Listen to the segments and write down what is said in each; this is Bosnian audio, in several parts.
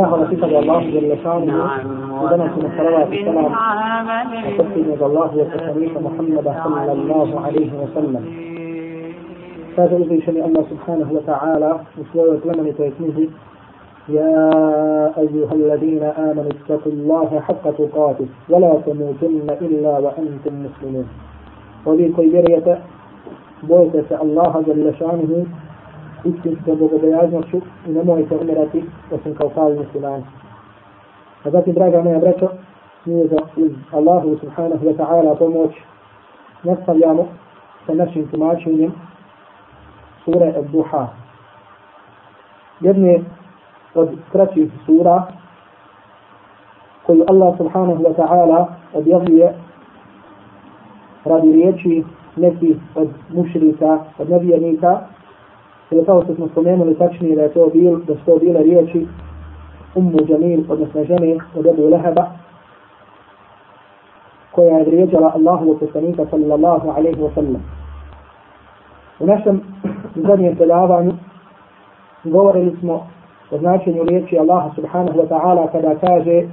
ظهر كتاب الله جل شأنه. عندنا في الصلوات السلام وتسليم الله وتسليم محمد صلى الله عليه وسلم. هذا إذن شمع الله سبحانه وتعالى وسوى لمن تيكنيه يا أيها الذين آمنوا اتقوا الله حق تقاته ولا تموتن إلا وأنتم مسلمون. وبيكو يريت بوتة الله جل شأنه. Istinsko bogobojaznošću i nemojte umirati osim kao pravi muslimani. A zatim, draga moja braćo, mi za uz Allahu subhanahu wa ta'ala pomoć nastavljamo sa našim tumačenjem sure Ad-Duha. Jedne od kraćih sura koju Allah subhanahu wa ta'ala objavljuje radi riječi nekih od mušrika, od nevjernika, Ili kao što smo spomenuli tačnije da je to bil, da su to bile riječi Ummu Jamil, odnosno žene od Ebu Leheba, koja je vrijeđala Allahu poslanika sallallahu alaihi wa sallam. U našem zadnjem predavanju govorili smo o značenju riječi Allaha subhanahu wa ta'ala kada kaže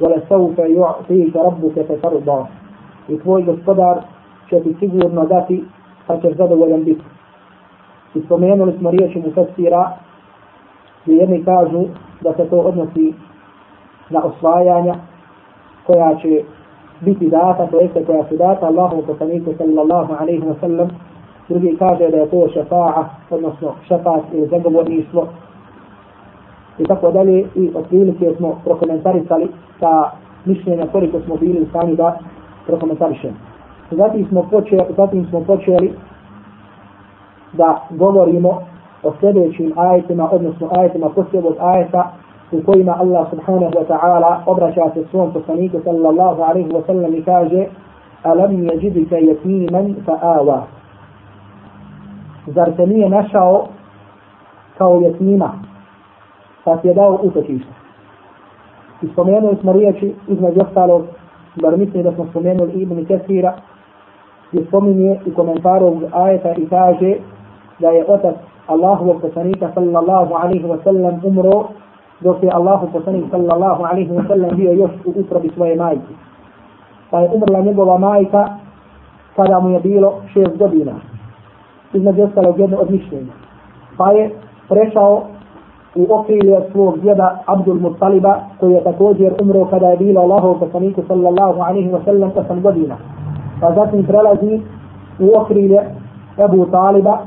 وَلَسَوْفَ يُعْطِيكَ رَبُّكَ فَتَرْضَى I tvoj gospodar će ti sigurno dati pa ćeš zadovoljan biti. I spomenuli smo riječi Mufassira, gdje jedni kažu da se to odnosi na osvajanja koja će biti data, to jeste koja su data Allahu poslaniku sallallahu alaihi wa sallam. Drugi kaže da je to šafa'a, odnosno šefat ili zagovorništvo. I tako dalje, i otprilike smo prokomentarisali ta mišljenja koliko smo bili u stanju da prokomentarišemo. Zatim smo počeli, zatim smo počeli da govorimo o sljedećim ajetima, odnosno ajetima od ajeta u kojima Allah subhanahu wa ta'ala obraća se svom poslaniku sallallahu alaihi wa sallam i kaže Alam jeđidika jetiman fa awa Zar te nije našao kao jetima pa ti je dao utočište. I spomenuli smo riječi između ostalog bar mislim da smo spomenuli Ibn Kesira gdje spominje u komentaru ajeta i kaže da je otac Allahu poslanika sallallahu alaihi wa sallam umro dok je Allahu poslanik sallallahu alaihi wa sallam bio još u utrobi svoje majke. Pa je umrla njegova majka kada mu je bilo šest godina. Između ostalog jedno od mišljenja. Pa je prešao u okrilje od svog djeda Abdul Muttaliba koji je također umro kada je bilo Allahu poslaniku sallallahu alaihi wa sallam osam godina. Pa zatim prelazi u okrilje Ebu Taliba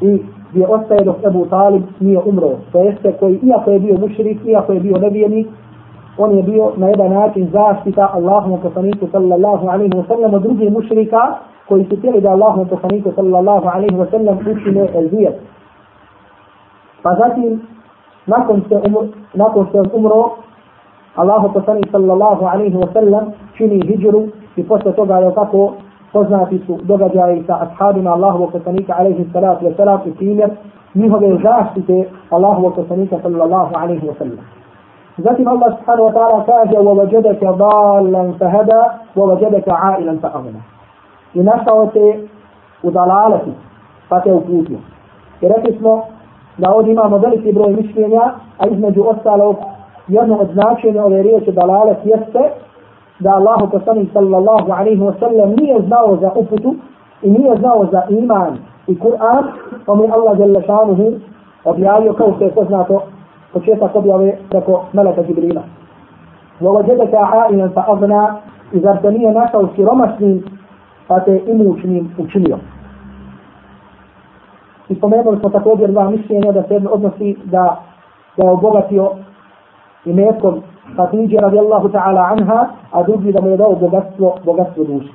i gdje ostaje dok Ebu Talib nije umro. To jeste koji, iako je bio mušrik, iako je bio nevijenik, on je bio na jedan način zaštita Allahom poslaniku sallallahu alaihi wa sallam od drugih mušrika koji su tijeli da Allahom poslaniku sallallahu alaihi wa sallam učine elzijet. Pa zatim, nakon što umro, nakon što umro, Allahu poslanik sallallahu alaihi wa sallam čini hijđru i posle toga je tako poznati su događaji sa ashabima Allahovog poslanika alaihi salatu wa salam i primjer njihove zaštite Allahovog poslanika sallallahu alaihi wa sallam. Zatim Allah subhanahu wa ta'ala kaže وَوَجَدَكَ ضَالًا فَهَدَى وَوَجَدَكَ عَائِلًا فَأَغْنَى I našao te u dalalati pa te uputio. I rekli smo da ovdje imamo veliki broj mišljenja, a između ostalog jedno od značenja ove riječi dalalet jeste da Allah poslanik sallallahu alaihi wa sallam nije znao za uputu i nije znao za iman i Kur'an, pa mi Allah jalla šanuhu objavio kao što je poznato početak objave preko Meleka Jibrila. وَوَجَدَكَ عَائِلًا فَأَغْنَا i zar te nije našao siromašnim pa te imućnim učinio. I spomenuli smo također dva mišljenja da se odnosi da, da je obogatio i metkom Hatidje radijallahu ta'ala anha, a drugi da mu je dao bogatstvo, bogatstvo duše.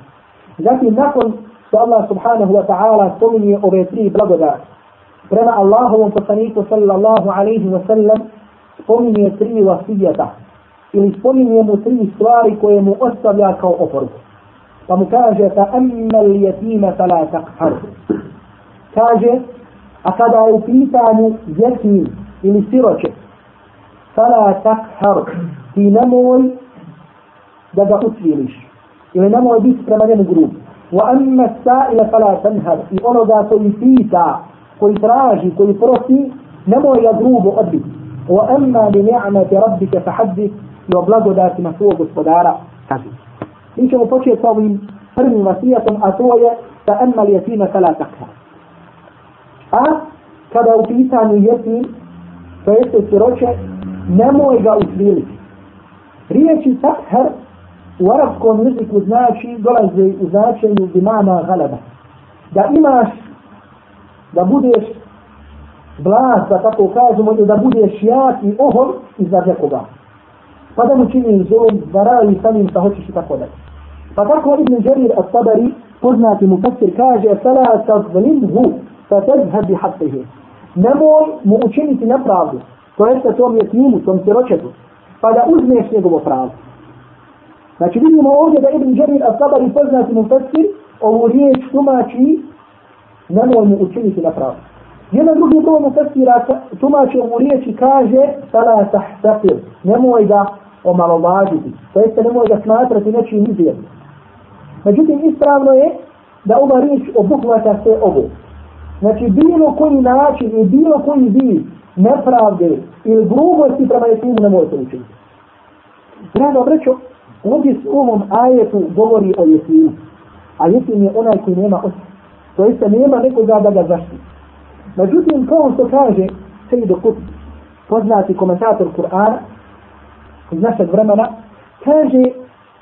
Zatim nakon što Allah subhanahu wa ta'ala spominje ove tri blagodati, prema Allahovom poslaniku sallallahu alaihi wa sallam spominje tri vasijeta ili spominje mu tri stvari koje mu ostavlja kao oporuku. Pa mu kaže ta emmel jetime fala takhar. Kaže, a kada je u pitanju jetim ili siroće, فلا تقهر. في نمول دقا ريش إذا يعني نمول بيس كمان جروب وأما السائل فلا تنهر. في أرضا كل فيتا كل تراجي كل فرسي نمول يضروب أبي وأما بنعمة ربك فحدث وبلغ ذات مسوق الصدارة. إن شاء الله تقول فرمي وسيلة أتوية فأما اليتيم فلا تقهر. أه؟ كذا وفيتا يتيم فيسر سيروشه nemoj ga usviliti. Riječi takhar u arabskom jeziku znači, dolaze u značenju dimana galeba. Da imaš, da budeš vlast, da tako kažemo, da budeš jak i ohol iznad nekoga pa da mu čini zulum, da radi sa njim sa hoćeš i tako dalje. Pa tako Ibn Jarir al-Tabari, poznati mu fasir, kaže فَلَا تَظْلِمْهُ فَتَذْهَبْ بِحَقِّهِ Nemoj mu učiniti nepravdu, to jeste tom je snimu, tom siročetu, pa da uzmeš njegovo pravo. Znači vidimo ovdje da Ibn Đerir Asabari poznati mu Fesir, ovu riječ tumači, nemoj mu učiniti na pravo. Jedan drugi to mu Fesir tumači ovu riječ i kaže, sada je tahtapir, nemoj da omalovažiti, to jeste nemoj da smatrati neči izvijedno. Međutim, ispravno je da ova riječ obuhvata sve ovo. Znači, bilo koji način i bilo koji vid nepravde ili grubosti prema jetimu ne možete učiniti. Drago, brećo, ovdje s ovom ajetu govori o jetimu. A jetim je onaj koji nema oca. To jeste nema nekoga da ga zaštiti. Međutim, kao što kaže Sejdo Kut, poznati komentator Kur'ana, iz našeg vremena, kaže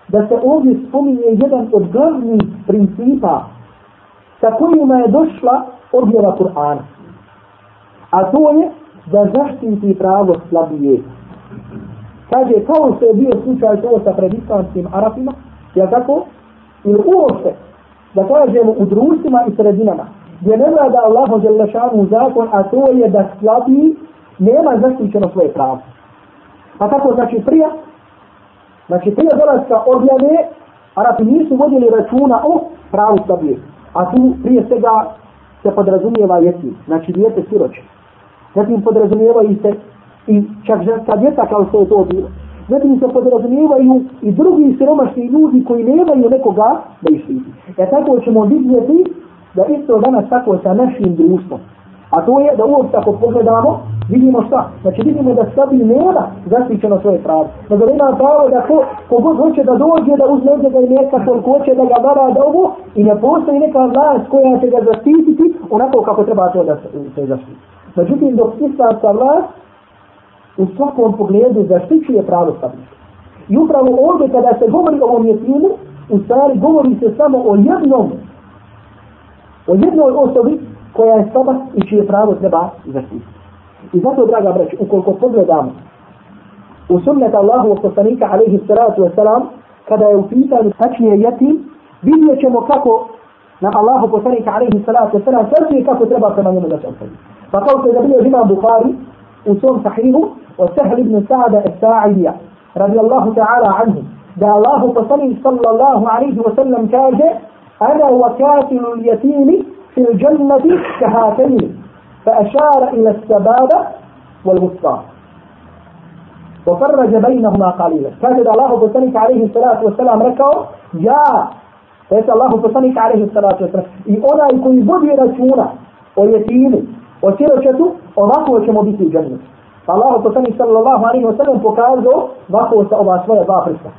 da se ovdje spominje jedan od glavnih principa sa kojima je došla objava Kur'ana. A to je da zaštiti pravo slabije. Kaže, kao što je bio slučaj to sa predislamskim Arapima, je tako? Ili uopšte, da kažemo u društvima i sredinama, gdje ne vlada Allahu Želešanu zakon, a to je da slabiji nema zaštićeno svoje pravo. Pa tako znači prija, znači prija dolazka objave, Arapi nisu vodili računa o pravu slabije. A tu prije svega se podrazumijeva jeti, znači dijete siroće. Zatim podrazumijevaju se i čak ženska djeca kao što je to bilo. Zatim se podrazumijevaju i drugi siromašni ljudi koji nemaju nekoga da ih štiti. E tako ćemo vidjeti da isto danas tako sa našim društvom. A to je da uopšte ako pogledamo, vidimo šta? Znači vidimo da slabi nema zaštićeno svoje pravo. Nego ima pravo da ko, kogod hoće da dođe, da uzme od njega i mjesta koliko hoće da ga dara da ovo i ne postoji neka vlast koja će ga zaštititi onako kako treba to da se zaštiti. Međutim, dok islamska vlast u svakom pogledu zaštićuje pravo stavnika. I upravo ovdje kada se govori o ovom jetimu, u stvari govori se samo o jednom, o jednoj osobi koja je slaba i čije pravo treba zaštiti. I zato, draga braći, ukoliko pogledamo u sunnet Allahu wa poslanika alaihi salatu wasalam, kada je u pitanju tačnije jetim, vidjet ćemo kako na Allahu poslanika alaihi salatu wasalam tačnije kako treba prema njemu da se ostavi. فقال سيدنا الإمام البخاري وصوم صحيح وسهل بن سعد الساعدية رضي الله تعالى عنه. دا الله فصلي صلى الله عليه وسلم كاجة أنا وكاتل اليتيم في الجنة كهاتين. فأشار إلى السبابة والوسطى. وفرج بينهما قليلا. كاجد الله فصلي عليه الصلاة والسلام ركعة. يا Reče الله poslanik عليه الصلاة والسلام. إي أنا يكون vodi računa o o siročetu, ovako ćemo biti u džennetu. Allah poslanik sallallahu alaihi wa sallam pokazao ovako sa ova svoja dva prsta.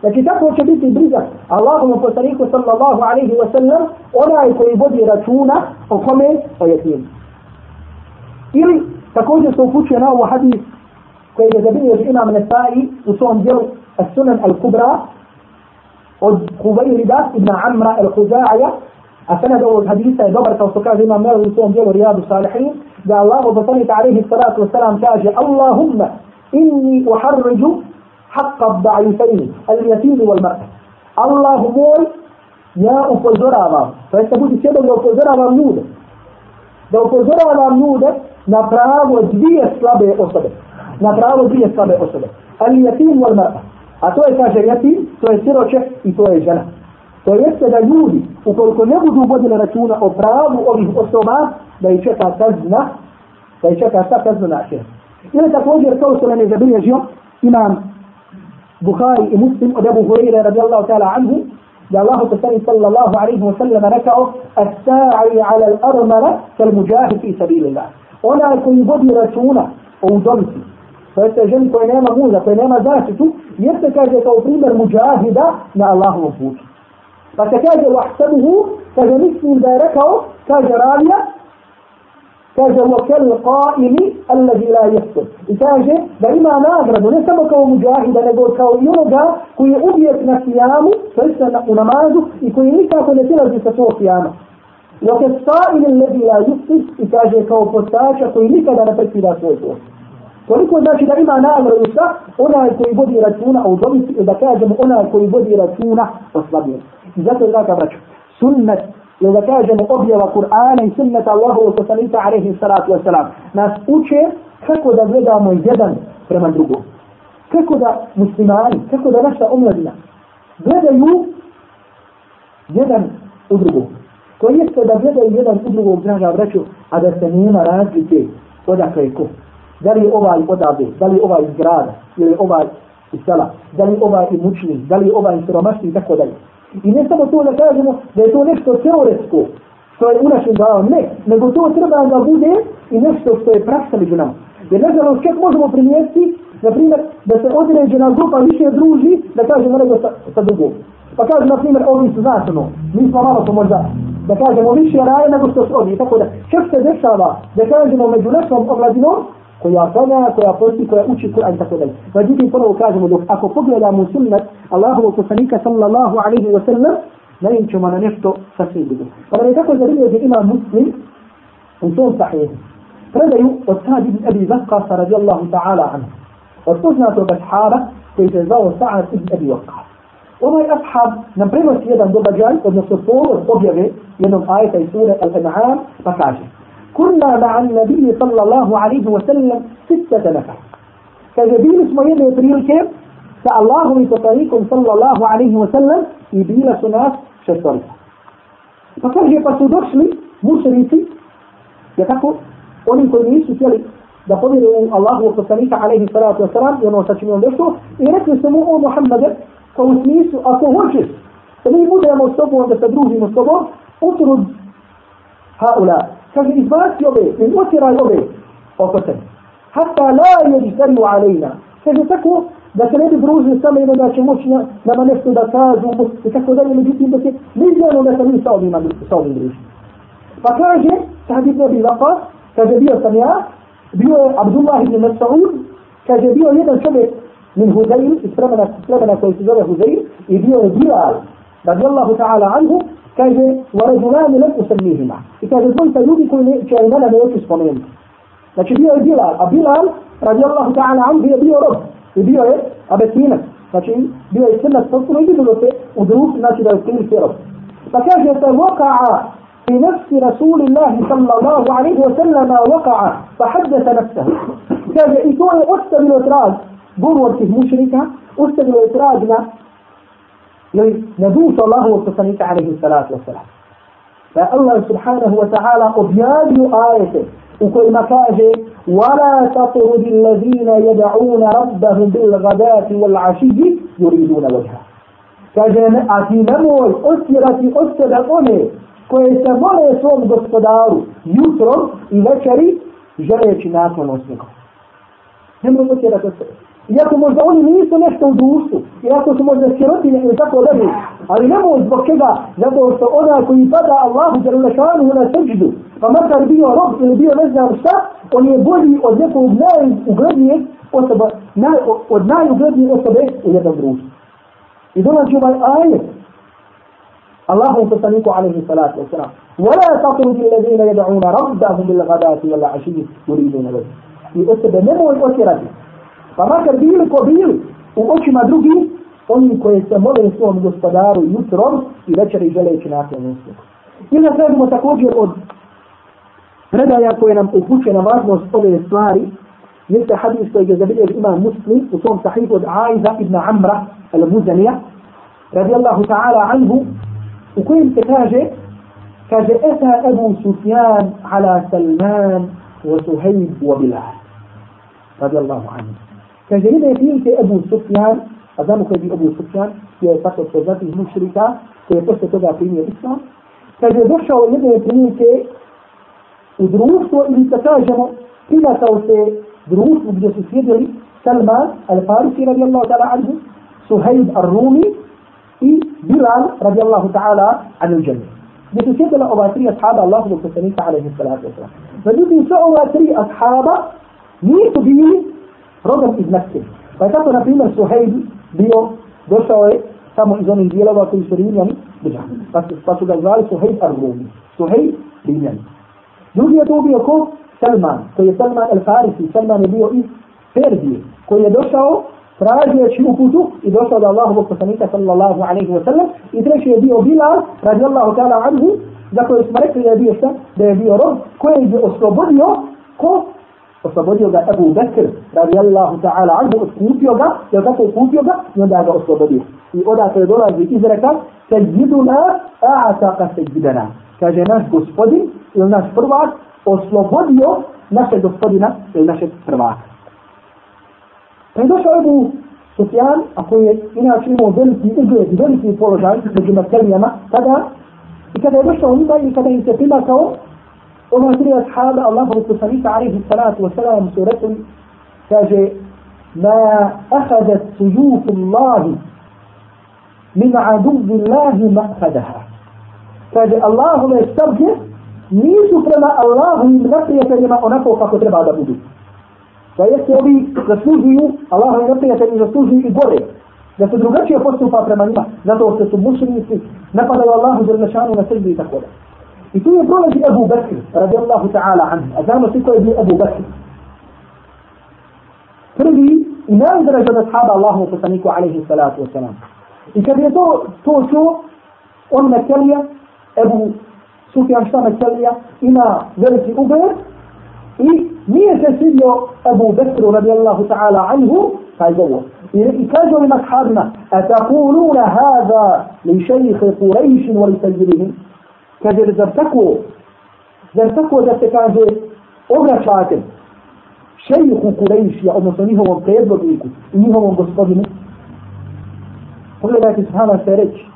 Znači tako će biti briga Allahom poslaniku sallallahu alaihi wa sallam onaj koji vodi računa o kome o jetimu. Ili također se upućuje na ovo hadis koji je zabilio imam Nesai u svom dijelu As-Sunan Al-Kubra od Huvairida ibn Amra Al-Huza'a a sanad ovog hadisa je dobar kao što kaže imam Nawawi u svom dijelu Riyadu Salihin da Allah poslanik alaihi salatu wa sallam kaže Allahumma inni uharriđu حق الضعيفين اليتيم والمرأة الله مول يا upozoravam to jeste budi sjedom da upozoravam ljude da upozoravam ljude na pravo dvije slabe osobe na pravo dvije slabe osobe ali jatim wal mar'a a to je kaže jatim to je siroče i to je žena to jeste da ljudi ukoliko ne budu vodili računa o pravu ovih osoba da ih čeka kazna da ih čeka sa kazna na ili također kao što nam je zabilježio imam بخاري مسلم أبو هريرة رضي الله تعالى عنه يا الله تسلي صلى الله عليه وسلم ركعه الساعي على الأرملة كالمجاهد في سبيل الله ona koji vodi računa o udovici, to jeste ženi koja nema muža, koja nema zaštitu, jeste kaže kao primjer muđahida na Allahovom putu. Pa se kaže wahsabuhu, kaže mislim da je rekao, kaže ravija, kaže وكل قائم الذي لا يفتر i kaže da ima nagradu ne samo kao muđahida nego kao i onoga koji je uvijek na kijamu to je u namazu i koji nikako ne silazi sa svog kijama وكالصائم الذي لا يفتر i kaže kao postača koji nikada ne prekida svoj post Koliko znači da ima nagradu sa onaj koji vodi računa o udovici, da kažemo onaj koji vodi računa o slabijem. I zato je dakle, braću, sunnet ili da kažemo objava Kur'ana i sunneta Allahu poslanika alaihi salatu wasalam, nas uče kako da gledamo jedan prema drugom. Kako da muslimani, kako da naša omladina gledaju jedan u drugom. To jeste da gledaju jedan u drugog, draga braću, a da se nema razlike odakle je ko. Da li je ovaj odavde, da li je ovaj iz grada, ili ovaj iz sela, da li je ovaj imućni, da li je ovaj siromašni i tako dalje. I ne samo to da kažemo da je to nešto teoretsko, što je u našem glavom, ne, nego to treba da bude i nešto što je praksa među nama. Jer ne znamo čak možemo primijetiti, na primjer, da se određena grupa više druži, da kažemo nego sa, sa drugom. Pa kažemo, na primjer, ovi su značeno, mi smo malo to možda, da kažemo više raje nego što su ovi, Tako da, čak se dešava, da kažemo među našom omladinom, koja klanja, koja posti, koja uči Kur'an i tako dalje. Međutim, ponovo kažemo, dok ako pogledamo sunnet Allahovog poslanika sallallahu alaihi wa sallam, najem ćemo na nešto sasvim drugo. Pa nam je tako zanimljivo da ima muslim u svom sahihu. Predaju od Sa'd ibn Abi Waqqas radijallahu ta'ala anhu. Od poznatog ashaba koji se zvao Sa'd ibn Abi Waqqas. Ovaj ashab nam prenosi jedan događaj, odnosno povod objave jednog ajeta iz sure Al-An'am, pa kaže كنا مع النبي صلى الله عليه وسلم ستة نفر كجبيل اسمه يدي بريلك فالله بطريقكم صلى الله عليه وسلم يبيل سناس شطرك فكرجي فتدرشلي مشريتي يتكو oni koji nisu htjeli da povjeruju Allahu poslanika alaihi salatu wasalam i ono sa čim on došao i rekli su mu o Muhammede kao u smislu ako hoćeš da mi budemo s tobom da se družimo s tobom utrud haula kaže izbaci ove, i otjeraj ove oko sebe. Hatta la jeđtariu alejna. Kaže tako da se ne bi družili samo jedno da će moći na, nama nešto da kažu i tako dalje, međutim da se ne izgledamo da se mi sa ovim, sa ovim družili. Pa kaže, sad ibn Abi Waqas, kaže bio sam ja, bio je Abdullah ibn Mas'ud, kaže bio jedan čovjek min Huzayl, iz plemena koji se zove Huzayl, i bio je Bilal, radijallahu ta'ala anhu, kaže ورجلان لم أسميهما i kaže dvojica ljudi koji ne, će imena neću spomenuti. Znači bio je Bilal, a Bilal radijallahu ta'ala an bio bio rob i bio je abesinac. Znači bio je crnac potpuno i vidjelo se u drugu, znači da je krivi se rob. Pa kaže se waka'a في نفس رسول الله صلى الله عليه وسلم وقع فحدث نفسه كذا إتوه أستبل إتراج قرور في مشركة أستبل إتراجنا li nadusa Allahu poslanika alejhi salatu wassalam da Allah subhanahu wa ta'ala objavio ajete u kojima kaže ولا تطرد الذين يدعون ربهم بالغداة والعشي يريدون وجهه. كجن أتينا مول أسرة أسرة أمي كوي سمولي سوم غسطدار يترم إلى شريك جريك ناكو نوسيكو هم أسرة أسرة Iako možda oni nisu nešto u društvu, iako su možda sirotinje ili tako dalje, ali ne mogu zbog čega, zato što ona koji pada Allahu za lešanu na srđu, pa makar bio rob ili bio ne znam šta, on je bolji od nekog najuglednijeg osoba, naj, od najuglednije osobe u jednom društvu. I dolazi ovaj ajet, Allahu poslaniku alaihi salatu wasalam, ولا تطرد الذين يدعون ربهم بالغداة والعشي يريدون وجهه. I osobe nemoj otirati Pa makar bili ko bili u očima drugi, oni koji se mole svom gospodaru jutrom i večeri želeći nakon uspjehu. I kažemo također od predaja koje nam upućuje na važnost ove stvari, jeste hadis koji je zabiljež ima muslim u svom sahihu od Aiza ibn Amra al-Muzanija, radijallahu ta'ala anhu, u kojem se kaže, kaže, Eta Ebu Sufjan ala Salman wa Suhejb wa Bilal. Radijallahu anhu. Kaže, ide prilike Ebu Sufjan, a znamo koji je Ebu Sufjan, je tako poznati iz mušrika, koji je posle toga primio islam. Kaže, došao jedne prilike u društvo ili da kažemo, prilatao se društvu gdje su sjedili Salman al-Farisi radijallahu ta'ala anhu, Suhaib al-Rumi i Bilal radijallahu ta'ala anhu džanju. Gdje su sjedila ova tri ashaba Allahovog poslanika alaihi salatu wa sallam. Međutim, sve ova tri ashaba nisu bili rodom iz Mekke. Pa je tako, na primjer, Suhejb bio, došao je samo iz onih dijelova koji su rimljani državni. Pa, pa su ga zvali Suhejb Ar-Rumi. Suhejb rimljani. Drugi je to bio ko? Salman, koji je Salman el-Farisi. Salman je bio iz Perzije, koji je došao tražeći uputu i došao do Allahovog poslanika sallallahu alaihi wa sallam. I treći je bio Bilal, radijallahu ta'ala anhu, za koje smo rekli da je bio šta? Da je bio rob koji je oslobodio ko? Oslobodio ga Abu Bakr, radijallahu ta'ala anhu, otkupio ga, je tako otkupio ga i onda ga oslobodio. I odakle dolazi izreka, sejiduna a'ataka sejidana. Kaže naš gospodin ili naš prvak oslobodio našeg gospodina ili našeg prvaka. Pa je došao Ebu Sufjan, a koji je inače imao veliki ugled, veliki položaj među Makelijama, tada, i kada je došao njima i kada im se primakao, ova tri ashaba, Allahu poslanika, alaihi salatu wa salam, su rekli, kaže, ma ahadat sujufu Allahi min adubi Allahi ma'hadaha. Kaže, Allahove sabje nisu prema Allahovim neprijateljima onako kako treba da budu. Da jeste ovi zaslužuju, Allahovi neprijatelji zaslužuju i gore. Da se drugačije postupa prema njima, zato što su mušlinici, napadaju Allahu za lešanu na sebi i tako da. Prolazi Abu Bakr, radijallahu ta'ala anhu. A znamo svi ko je bio Abu Bakr. Prvi i najdraži od ashaba Allahu poslaniku alaihi salatu wasalam. I kad je to, to čuo, on Mekelija, Ebu Sufjan šta Mekelija, ima veliki ugled i nije se svidio Abu Bekru radijallahu ta'ala anhu taj govor. I, i kaže ovim ashabima, a takuluna hada li šejhe Qurejšin wa li sajirihim. kaže, zar tako, zar tako da se kaže, obraćate šejuhu Kurejšija, odnosno njihovom predvodniku i njihovom gospodinu, pogledajte s Hama se reći,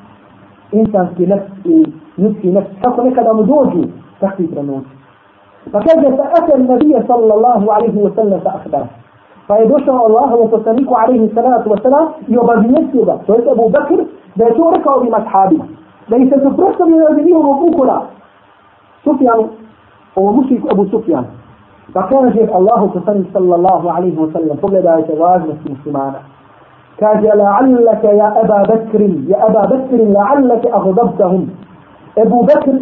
insanski nef i ljudski nef, kako nekada mu dođu takvi trenuti. Pa kaže, sa atel nabija sallallahu alaihi wa sallam sa akhbar. Pa je došao Allah, ovo poslaniku alaihi salatu wa sallam, i obavljenje ga, to je Ebu Bakr, da je to rekao ima ashabima. Da ih se suprostavio od njihovog ukora. Sufjan, ovo mušik Abu Sufjan. Pa kaže Allahu poslanik sallallahu alaihi wa sallam, pogledajte važnost muslimana. Kaže, la'allaka ja Aba Bakrin, ja Aba Bakrin, la'allaka aghdabtahum. Ebu Bakr,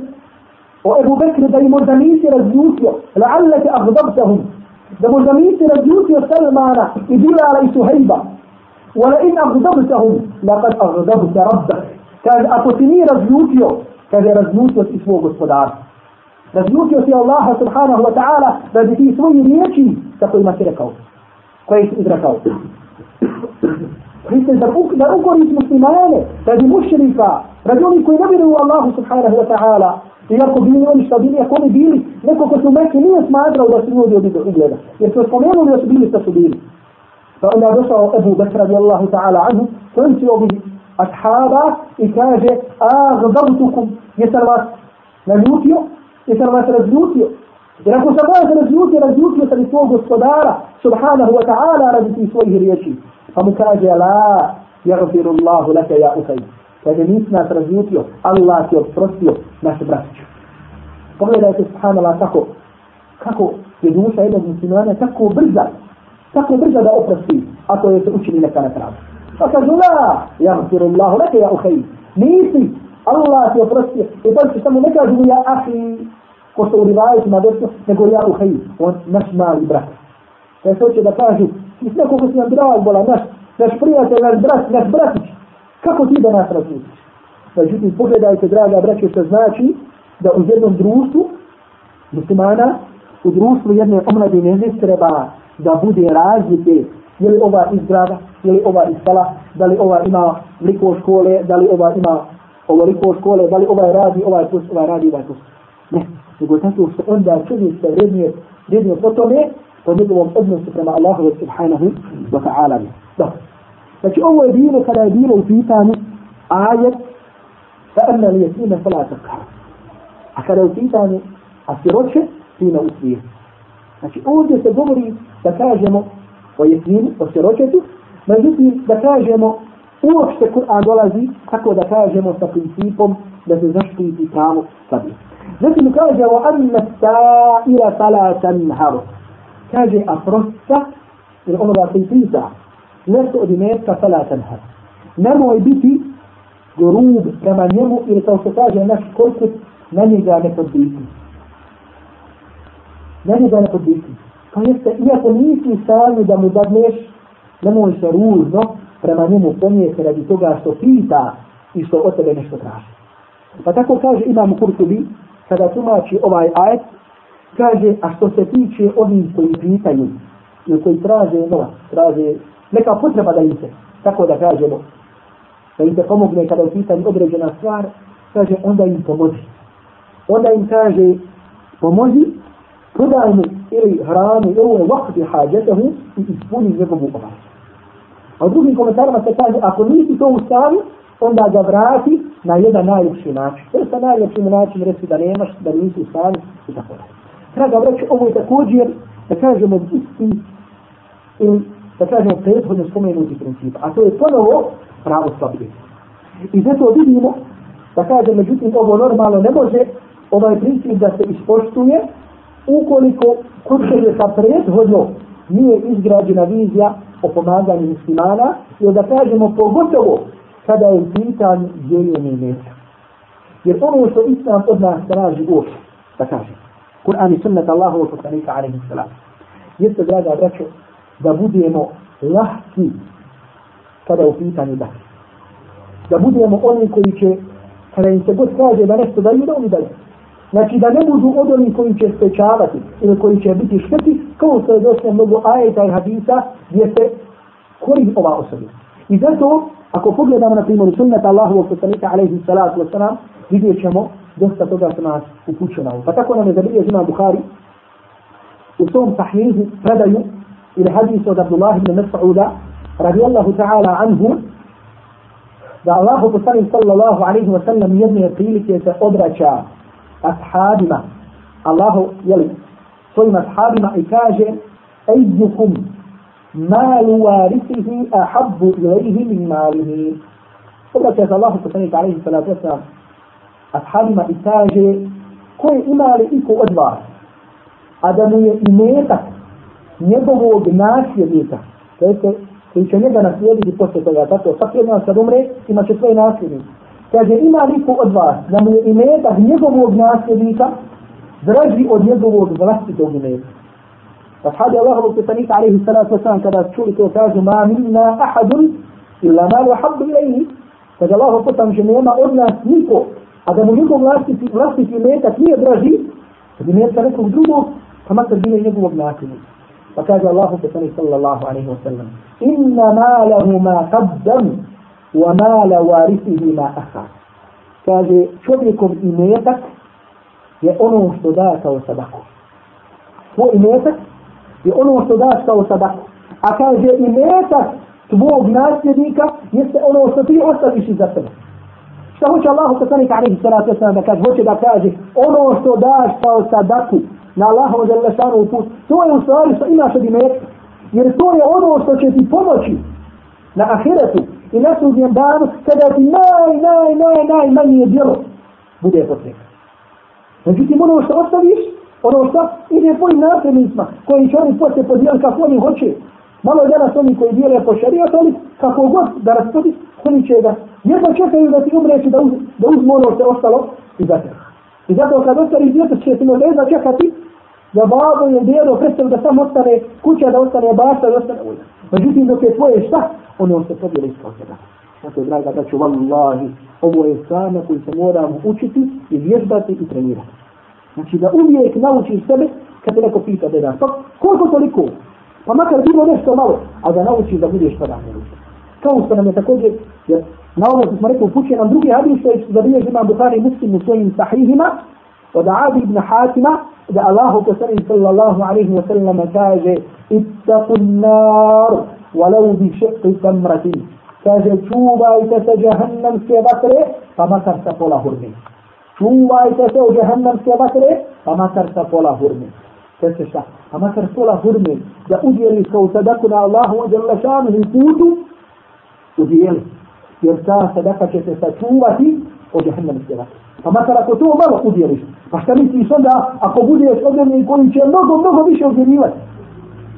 o Ebu Bekri da im možda nisi razljutio, la'allake aghdabtahum, da možda nisi razljutio Salmana i Bilala i Suhejba, in aghdabtahum, laqad aghdabta rabbak. Kaže, ako ti nije razljutio, kaže, razljutio si svog gospodara. Razljutio si Allaha subhanahu wa ta'ala da bi ti svoji riječi, sa ima si rekao, koje si izrekao. Mislim da, da ukoriš muslimane, radi mušrika, radi oni koji ne vjeruju Allahu subhanahu wa ta'ala, Iako bili oni šta bili, ako oni bili, neko ko su meki nije smatrao da su ljudi od ugleda. Jer su spomenuli da su bili šta su bili. Pa onda je došao Ebu Bekr radijallahu ta'ala anhu, konci ovih ashaba i kaže, a gdabtukum, jesam vas naljutio, jesam vas razljutio. Jer ako sam vas razljutio, razljutio sam i svog gospodara, subhanahu wa ta'ala, radi ti svojih riječi. Pa mu kaže, la, jagfiru Allahu laka ja usajdu. Kaže, nisi nas razljutio, Allah ti oprostio naše bratiće. Pogledajte, subhanallah, kako, kako je duša jednog muslimana tako brza, tako brza da oprosti, ako je se učili neka nepravda. Pa kažu, la, ja gfiru Allahu, leke ja uhej, nisi, Allah ti oprostio, i to će samo ne kažu ja ahi, ko se u rivajetima desno, nego ja uhej, on naš mali brat. Kaj se hoće da kažu, ti sve koliko si nam drag, bola, naš, naš prijatelj, naš brat, naš bratić, Kako ti da nas različiš? Međutim, pogledajte, draga braće, što znači da u jednom društvu muslimana, u društvu jedne omladine ne treba da bude razlike je li ova iz grada, je li ova iz sela, da li ova ima liko škole, da li ova ima ovo liko škole, da li ovaj radi, ovaj plus, ovaj radi, ovaj plus. Ne, nego tako što onda čovjek se vrednije, vrednije po tome, po njegovom odnosu prema Allahu subhanahu wa ta'ala. Dobro. Znači ovo je bilo kada je bilo u pitanju ajet fa anna li jetima fala takar. A kada je u pitanju a siroće, ti ne usvije. Znači ovdje se govori da kažemo o jesminu, o siročetu, međutim da kažemo uopšte Kur'an dolazi tako da kažemo sa principom da se zaštiti pravo slabije. Zatim kaže o anna sa'ira fala tanharu. Kaže a prosta, ili onoga koji pita, nešto od imetka fala tanharu. Nemoj biti grub prema njemu ili kao se kaže naš korpus, na njega ne podbiti. Na njega ne podbiti. To jeste, iako nisi stanju da mu dadneš, nemoj se ružno prema njemu ponijeti radi toga što pita i što od tebe nešto traži. Pa tako kaže Imam Kurtubi, kada tumači ovaj ajet, kaže, a što se tiče ovih koji pitaju, ili koji traže novac, traže neka potreba da im se, tako da kažemo, da im se pomogne kada u pitanju određena stvar, kaže, onda im pomozi. Onda im kaže, pomozi, prodaj mu ili hranu, ili u vakti hađetahu i ispuni njegovu obavezu. A u drugim komentarima se kaže, ako nisi to ustavio, onda ga vrati na jedan najljepši način. To je sa najljepšim način reći da nemaš, da nisi ustavio i tako da. Treba vreći, ovo je također, da kažemo, isti ili da kažemo prethodno spomenuti princip. A to je ponovo pravo slabije. I zato vidimo, da kažem, međutim, ovo normalno ne može ovaj princip da se ispoštuje ukoliko kod sebe sa prethodno nije izgrađena vizija o pomaganju muslimana, i da kažemo pogotovo kada je pitan dijeljenje mjesta. Jer ono što Islam od nas traži uopće, da kažem, Kur'an i sunnet Allahu poslanika alaihi salam, jeste, draga braćo, da budemo lahki kada u pitanju da. Da budemo oni koji će, kada im se god kaže da nešto daju, da oni daju. Znači da ne budu od onih koji će spečavati ili koji će biti šteti, kao što je došlo mnogo ajeta i hadisa gdje se kori ova osoba. I zato, ako pogledamo na primjer sunnet Allahovog poslanika alaihi salatu wasalam, vidjet ćemo dosta toga što nas upućuje na Pa tako nam je zabilio zima Bukhari u svom sahihu predaju ili hadis od Abdullah ibn Mas'uda radijallahu ta'ala anhu da Allahu poslanik sallallahu alaihi wasallam jedne prilike se obraća ashabima. Allahu jeli svojim ashabima i kaže Ejdukum malu varisihi ahabbu ilaihi min malihi. Obraća se Allahu poslanik alaihi salatu wasalam ashabima i kaže koje ima li iko od vas a da mu je imetak njegovog nasljednika to je koji će njega naslijediti poslije toga tako svaki od nas kad umre imaće svoje nasljednike. Kaže ima liko od vas da mu je imetak njegovog nasljednika draži od njegovog vlastitog imeta Ashabi Allahovog poslanika alaihi salatu wasalam kada čuli to kažu ma minna ahadun illa malu habbu ilaihi kaže Allahov poslanik že nema od nas niko a da mu njegov vlastiti, vlastiti imetak nije draži od imetka nekog drugog pa makar bilo njegovog nasljednika pa kaže Allahu poslanik sallallahu alaihi wasallam inna malahu ma qaddam wa mala warithihi ma akhar kaže čovjekov imetak je ono što da kao sadaku. Tvoj imetak je ono što daš kao sadaku. A kaže imetak tvog nasljednika jeste ono što ti ostaviš iza sebe. Šta hoće Allah poslanik alaihi salatu wasallam da kaže? Hoće da kaže ono što daš kao sadaku na Allahom želešanu put to je u stvari što imaš od imetka. Jer to je ono što će ti pomoći na ahiretu i na sudnjem danu kada ti naj, naj, naj, naj manje djelo bude potrebno. Međutim, ono što ostaviš, ono što ide tvojim nasljednicima, koji će oni poslije podijeliti kako oni hoće. Malo je danas oni koji dijele po šarijat, ali kako god da raspodi, oni će da jedno čekaju da ti umreći da, uz, da uzmu ono što je ostalo i za tebe. I zato kad ostaviš djeto će ti možda čekati da babo je djedo predstavu da sam ostane kuća, da ostane bašta i ostane ulja. Međutim, dok je tvoje šta, ono se podijeli iskao tebe. Zato, draga, da ću vallahi, ovo je stvar na koju se moramo učiti i vježbati i trenirati. Znači da uvijek naučiš sebe kad te neko pita da je da. Pa koliko toliko? Pa makar bilo nešto malo, a da naučiš da budeš pa da Kao što nam je također, jer na ovo smo rekli, upućuje nam drugi hadis, što je zabilježi imam Bukhari muslim u svojim sahihima, od Adi ibn Hatima, da Allahu poslani sallallahu alaihi wa sallam kaže, ittaqu nar, walau bi šiqi tamratin. Kaže, čuvajte se jahannamske vatre, pa makar sa pola hurmi. Čuvajte se u jahannamske vatre, pa makar sa pola hurmi. se šta. A makar pola hurme, da udjeliš kao sadaku na Allahu wa jalla šanuhu putu, udjeli. Jer ta sadaka će se sačuvati od jahannama sjevaka. Pa makar ako to malo udjeliš, pa šta misliš onda ako budeš odjeli koji će mnogo, mnogo više udjelivati.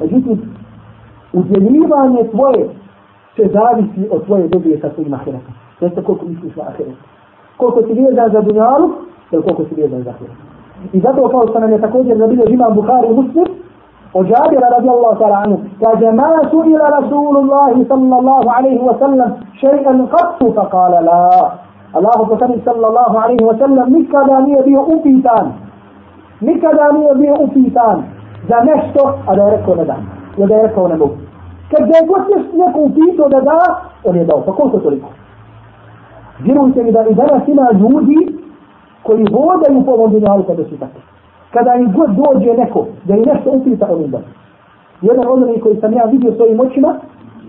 Međutim, udjeljivanje tvoje se zavisi od tvoje dobije sa svojim ahiretom. To je koliko misliš na ahiret. Koliko si vjezan za dunjalu, ili koliko si vjezan za ahiret. I zato kao što nam je također zabilio imam Bukhari i Muslim, od Jabira radijallahu ta'ala anhu, kaže, ma su ila Rasulullahi sallallahu alaihi wa sallam še'an qattu, fa kala la. Allahu poslanik sallallahu alaihi wa sallam nikada nije bio upitan. Nikada nije bio upitan za nešto, a da je rekao ne dam. Ili da je rekao ne mogu. Kad ga je god neko upitao da da, on je dao. Pa koliko toliko? Vjerujte mi da i danas ima ljudi koji hodaju po ovom dunjalu kada su takvi. Kada im god dođe neko da im nešto upita, on im da. Jedan od onih koji sam ja vidio svojim očima,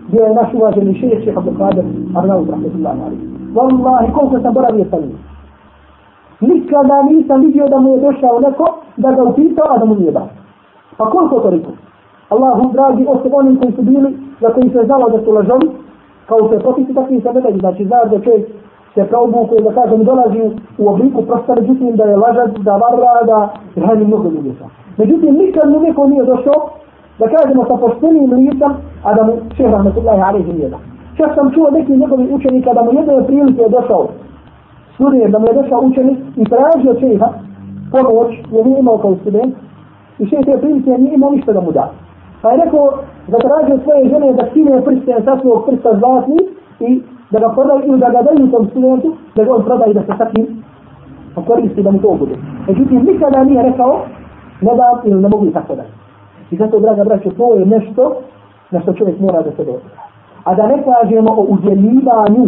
bio je naš uvaženi šejh Šeha Bukader, Arnaud, rahmetullahi alaihi. Wallahi, koliko sam boravio sa njim. Nikada nisam vidio da mu je došao neko da ga upitao, a da mu nije dao. Pa koliko toliko? Allahu dragi, osim onim koji su bili, za koji se znalo da su lažovi, kao se propisi takvi se ne znači znaš da čovjek se probuku da kažem dolazi u obliku prosta, međutim da je lažac, da varra, da hrani mnogo ljudi sa. Međutim, nikad mu neko nije došao da kažemo sa poštenim licom, a da mu šehr rahmetullahi alaihi nije dao. Čak sam čuo neki njegovi učenika da mu jedne prilike je došao studije, da mu je došao učenik i tražio šeha pomoć, jer nije imao kao student, i šehr te prilike nije imao ništa da mu da. Pa je rekao, zatražio svoje žene da skine prsten sa svog prsta zlatni i da ga prodaju ili da ga daju tom studentu, da ga on proda i da se takim koristi da mu to bude. Međutim, nikada nije rekao, ne da ili ne mogu i tako da. I zato, draga braćo, to je nešto na što čovjek mora da se dobro. A da ne kažemo o udjeljivanju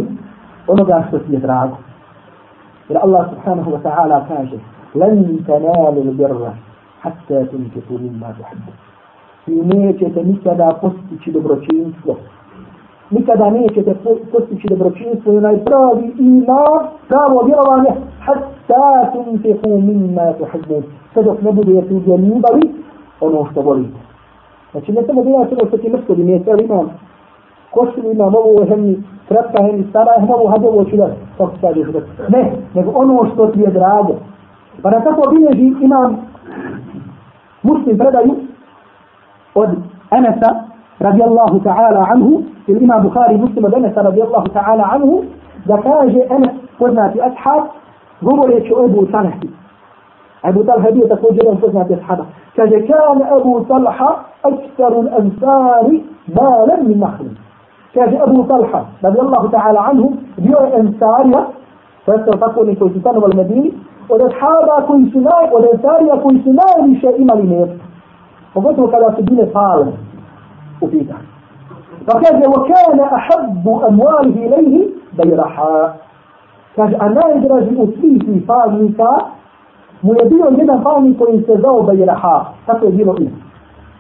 onoga što ti je drago. Jer Allah subhanahu wa ta'ala kaže لن تنالوا البر حتى تنفقوا مما تحبون i nećete nikada postići dobročinstvo. Nikada nećete postići dobročinstvo i onaj pravi ima pravo vjerovanje hatta tunfihu mimma tuhibbun. Sve dok ne budete udjeljivali ono što volite. Znači ne samo djelati ono što ti mrsko di mjese, ali imam košinu, imam ovo hemni, kratka hemni, stara hemni, ovo hadi ovo ću da, kako se kaže, ne, nego ono što ti je drago. Pa na tako bilježi imam muslim predaju od Enesa radijallahu ta'ala anhu, ili ima Bukhari muslim od Enesa radijallahu ta'ala anhu, da kaže Enes poznati ashab, govoreći o Ebu Talhi. Ebu Talha bio također jedan poznati ashaba. Kaže, kan Ebu Talha aksaru l'ansari malan min nahlim. Kaže Ebu Talha, radijallahu ta'ala anhu, bio je ansarija, to je tako oni koji su stanovali Medini, od ashaba koji su naj, od ansarija koji su najviše imali mjesto. pogotovo kada su bile pale u pitanju. Pa kaže, وَكَانَ أَحَبُّ أَمْوَالِهِ إِلَيْهِ بَيْرَحَا Kaže, a najdraži od svih tih palnika mu je bio jedan palnik koji se zao Bajraha. Tako je bilo ime.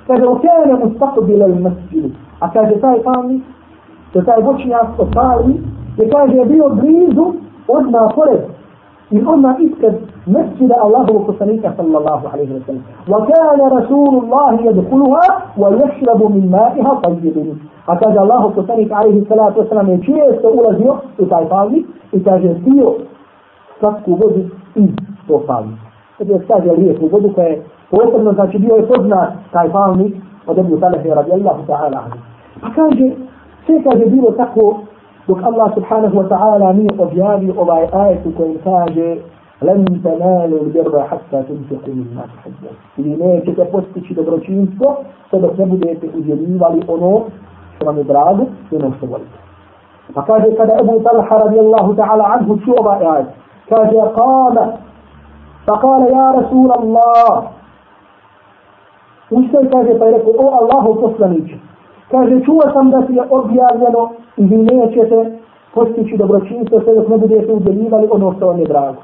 Kaže, وَكَانَ مُسْتَقْبِلَ الْمَسْجِدِ A kaže, taj palnik, to taj voćnjak od palni, je kaže, bio blizu odmah pored i odmah ispred مسجد الله وكسنيك صلى الله عليه وسلم وكان رسول الله يدخلها ويشرب من مائها طيب أكاد الله وكسنيك عليه الصلاة والسلام يشيء سؤول زيو وتعطاني إتاجزيو slatku vodu iz tog palnika. Kada je stavio lijepu vodu koja je posebno, znači bio je poznat taj palnik od Ebu Talehe radijallahu ta'ala. Pa kaže, sve kaže bilo tako dok Allah subhanahu wa ta'ala nije objavio ovaj ajet u kojem kaže لن تنالوا البر حتى تنفقوا مما تحبون ili nećete postići dobročinstvo sve dok ne budete udjeljivali ono što vam je drago i ono što volite. Pa kaže kada Ebu Talha radijallahu ta'ala anhu čuo ovaj ajet, kaže kama, kale ja Rasul Allah, Ustaj kaže pa je rekao, o Allahu poslaniće, kaže čuo sam da ti je objavljeno i vi nećete postići dobročinstvo sve dok ne budete udjeljivali ono što vam je drago.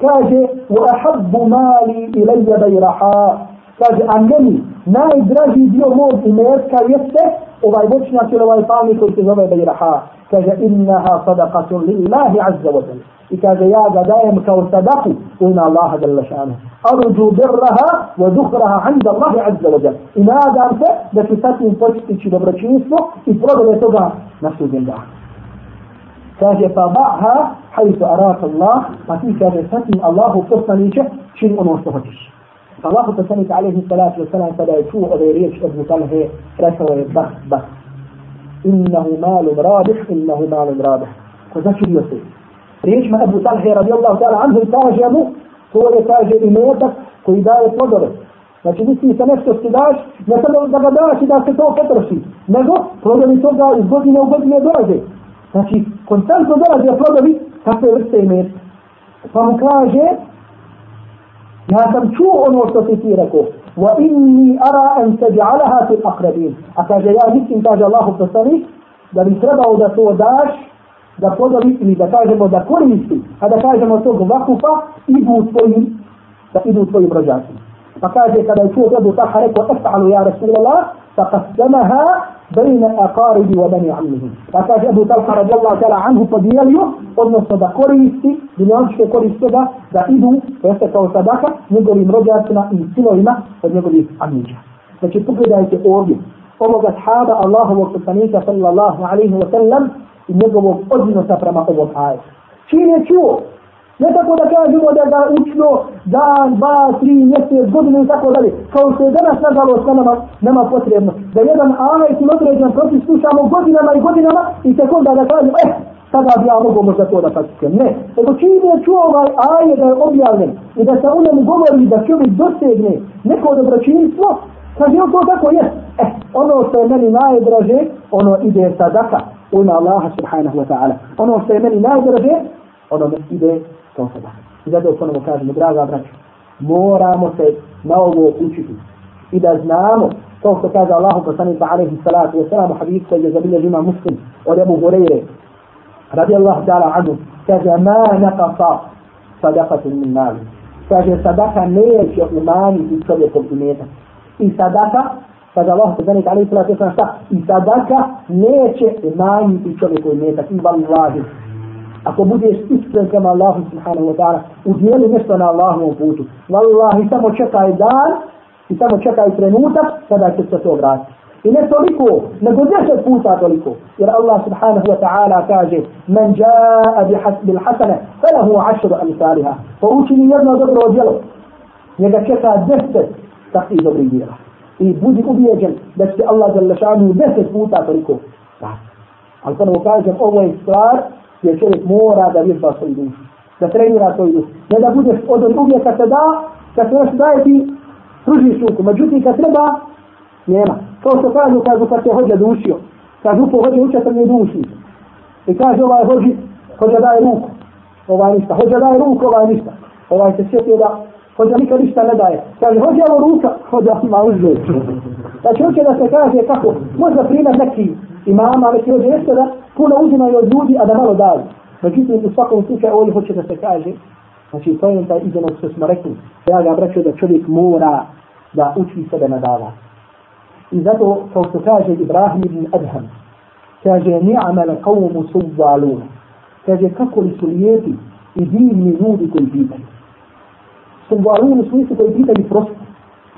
kaže wa ahabbu mali ilayya bayraha kaže a meni najdraži dio mog imetka jeste ovaj voćnjak ili ovaj palmi koji se zove Bejraha, kaže innaha sadaqatun lillahi azza wa jalla. I kaže ja ga dajem kao sadaku u ime Allaha jalla šanu. Arđu birraha wa duhraha inda Allahi azza wa jalla. I nadam se da ću sa tim postići dobročinstvo i prodale toga na sudnjem danu. Kaže pa ba'ha hajtu araka Allah. Pa ti kaže sa tim Allahu poslaniće čini ono što hoćeš. Allahu poslanik alaihi salatu wasalam kada je čuo ove riječi od Mutalhe rekao je bah bah innahu malum rabih innahu malum rabih ko začudio se riječima Ebu Talhe radijallahu ta'ala anhu kaže mu, to je kaže i metak koji daje plodove. Znači misli se nešto što daš, ne samo da ga daš i da se to potroši, nego plodovi toga iz godine u godine dolaze. Znači, konstantno dolaze plodovi kakve vrste i metka. Pa mu kaže, يا كمشوء وتفكيرك وإني أرى أن تجعلها في الأقربين. أكاد يا ميك إنتاج الله بسري دا بي تربع داش. دا فوضا بيكني دا كاجم ودا كل هذا كاجم ودا كل وقفة إبو تفوي إبو تفوي برجاتي أكاد يا كدا تبو تحرك وتفعل يا رسول الله. فقسمها بين أقارب wa عمه amnihim. أبو طلحة رضي الله تعالى عنه anhu podijelio, odnosno da koristi, dunjaličke koriste da, da idu, to jeste kao sadaka, njegovim rođacima i sinovima od njegovih amiđa Znači pogledajte ovdje, ovoga shaba Allahovog poslanika sallallahu alaihi wa sallam, i njegovog odnosa prema ovom ajetu. Čim je čuo, ne tako da kažemo da ga učno dan, dva, tri, mjesec, godinu i tako dalje, kao što je danas nažalost na nama, nama potrebno, da jedan ajet ili određen propis slušamo godinama i godinama i tek onda da kažemo, eh, sada bi ja mogu možda to da praktikujem. Ne, nego čim je čuo ovaj ajet da je objavljen i da se u njemu govori da čovjek dosegne neko dobročinstvo, kaže je to tako je. Eh, ono što je meni najdraže, ono ide sadaka, u ime Allaha subhanahu wa ta'ala. Ono što je meni najdraže, ono ide kao sada. I zato ponovo kažemo, draga braća, moramo se na ovo učiti. I da znamo, to što kaže Allahu poslanik alejhi salatu wa salam, hadith koji je zabilje ima muslim od Abu Hurajre radijallahu ta'ala anhu, kaže, ma naqasa sadaqatu min mali. Kaže, sadaka neće umanjiti čovjekov imeta I sadaka kaže Allah poslanik alejhi salatu vesselam šta i sadaka neće umanjiti čovjekov imeta i vallahi ako budeš iskren kama Allahu subhanahu wa ta'ala udjeli nešto na Allahovom putu Wallahi, samo čekaj dan i samo čekaj trenutak kada će se to vratiti I ne toliko, nego deset puta toliko. Jer Allah subhanahu wa ta'ala kaže Men jaa bil hasane, falahu ašru amsaliha. Pa učini jedno dobro djelo. Njega čeka deset takvih dobrih djela i budi ubijeđen da će Allah za lešanu deset puta toliko. Ali ponovo kažem, ovo je stvar jer čovjek mora da vježba svoju dušu, da trenira svoju dušu. Ne da budeš od ovih uvijek kad se da, kad se još daje ti pružiš ruku. Međutim, kad treba, nema. To što kažu, kažu kad se hođa dušio. Kažu po hođe učet mi duši. I kaže ovaj hođi, hođa daje ruku. Ovaj ništa. Hođa daje ruku, ovaj ništa. Ovaj se sjetio da Hođa nikad ništa ne daje. Kaže, hođa ovo ruka, hođa ima uzme. Znači, hoće da se kaže kako, možda primjer neki imama, neki hođe jeste da puno uzimaju od ljudi, a da malo daju. Međutim, u svakom slučaju ovdje hoće da se kaže, znači, to je taj izeno što smo rekli, ja ga vraću da čovjek mora da uči sebe na dava. I zato, kao što kaže Ibrahim ibn Adham, kaže, ni'amala qawmu suvvaluna. Kaže, kako li su lijepi i divni ljudi koji pitaju sumbarun u smislu koji pitaju prosto.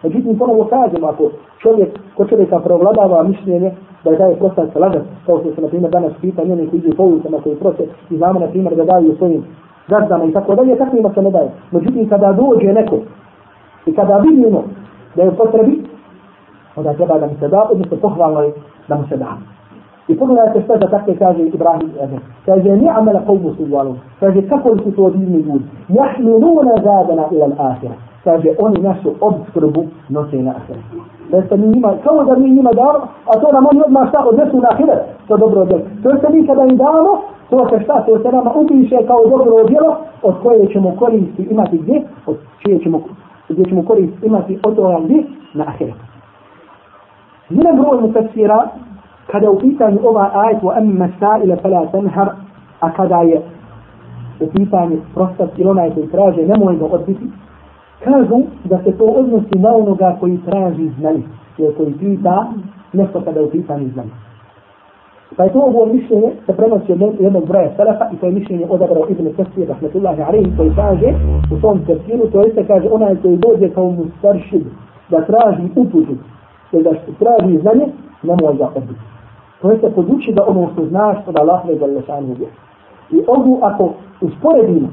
Međutim, ponovo kažem, ako čovjek, ko čovjeka provladava mišljenje, da je taj prostan lažan, kao što se, na primjer, danas pita njeni koji idu po ulicama, koji prose, i znamo, na primjer, da daju svojim gazdama i tako dalje, tako ima se ne daje. Međutim, kada dođe neko, i kada vidimo da je potrebi, onda treba da mu se da, odnosno pohvalno je da mu se da. I pogledajte što za takve kaže Ibrahim Ebe. Kaže, ni amela qawmu suvalu. Kaže, kako su to divni ljudi? Jahminuna zadana ila l-ahira. Kaže, oni našu obskrbu nose na ahira. Da ste mi njima, kao da mi njima damo, a to nam oni odmah šta odnesu na ahira. To dobro djelo. To ste mi kada im damo, to se šta, to se nama upiše kao dobro djelo, od koje ćemo koristi imati gdje, od čije ćemo, gdje ćemo koristi imati od toga gdje, na ahira. Jedan broj mu tafsira, kada u pitanju ova ajet wa amma sa'ila fala tanhar a kada je u pitanju prostat ili onaj koji traže nemoj ga odbiti kažu da se to odnosi na onoga koji traži znanje jer koji pita nešto kada u pitanju znanje Pa je to ovo mišljenje se prenosi od jednog broja salafa i to je mišljenje odabrao Ibn Kasir, rahmetullahi alaihi, koji kaže u tom tefsiru, to jeste kaže onaj koji dođe kao mu staršid da traži uputu, ili da traži znanje, nemoj ga odbiti. To jeste poduči da ono što znaš od Allahove i Zalešanu je. I ovu ako usporedimo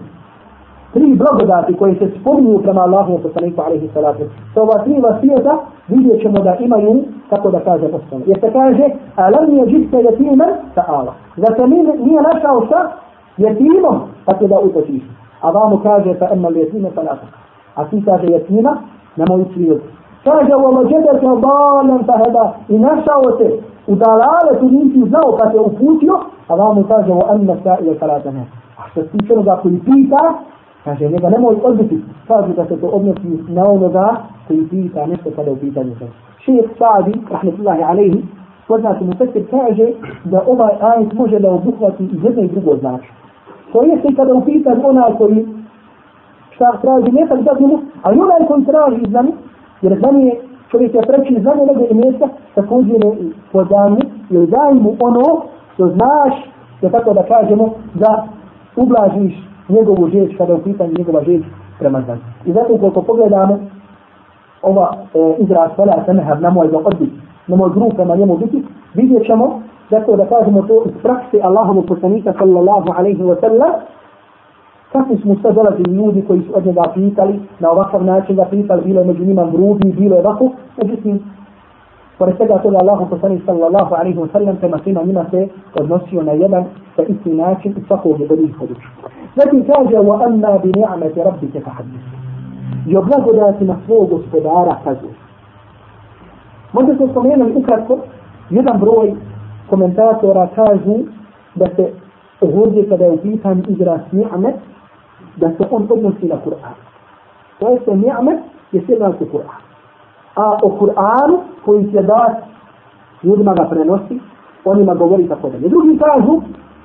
tri blagodati koje se spominju prema Allahu i poslaniku alaihi salatu. Sa ova tri vasijeta vidjet ćemo da imaju, kako da kaže osnovu. Jer se kaže, alam je džiste jetimen sa Allah. Zato nije našao šta? Jetimom, tako da utočiš. A vamo kaže, fa emma li jetime fa natak. A ti kaže jetima, na moju svijet. Kaže, ovo džete se obalan fa heda i našao te u dalale tu nisi znao kad te uputio, a vamo kaže, ovo emma sa ili salatane. A što se tiče onoga koji pita, Kaže, njega nemoj odbiti. Kaže da se to odnosi na onoga koji pita nešto kada u pitanju se. Šejh Sa'di, rahmetullahi alaihi, poznati mu Fesir, kaže da ovaj ajet može da obuhvati i jedno i drugo znači. To jeste kada u pitanju onaj koji šta traži mjetak da mu, ali onaj koji traži znanje, jer znanje je čovjek je preći znanje nego i mjesta, također je po danu, jer daj mu ono što znaš, da tako da kažemo, da ublažiš njegovu žeć kada je u pitanju njegova žeć prema znanju. I zato ukoliko pogledamo ova e, izraz fela senehab na moj odbit, na moj grup prema njemu biti, vidjet ćemo zato da kažemo to iz prakse Allahovu poslanika sallallahu alaihi wa sallam kakvi smo sve dolazili ljudi koji su od njega pitali, na ovakav način ga pitali, bilo je među njima grubi, bilo je ovako, međutim, Pored svega toga Allahu poslanik sallallahu alaihi wa sallam prema svima njima se odnosio na jedan sa isti način i svakog je bolih poduču. Zatim kaže wa anna bi ni'mati rabbike fa hadith. I o blagodatima svog gospodara kazuje. Možda se spomenuli ukratko, jedan broj komentatora kažu da se ovdje kada je u pitanju izraz ni'met, da se on odnosi na Kur'an. To je se ni'met je sjedan se Kur'an a o Kur'anu koji će da ljudima ga prenosi, onima govori tako da. Drugi kažu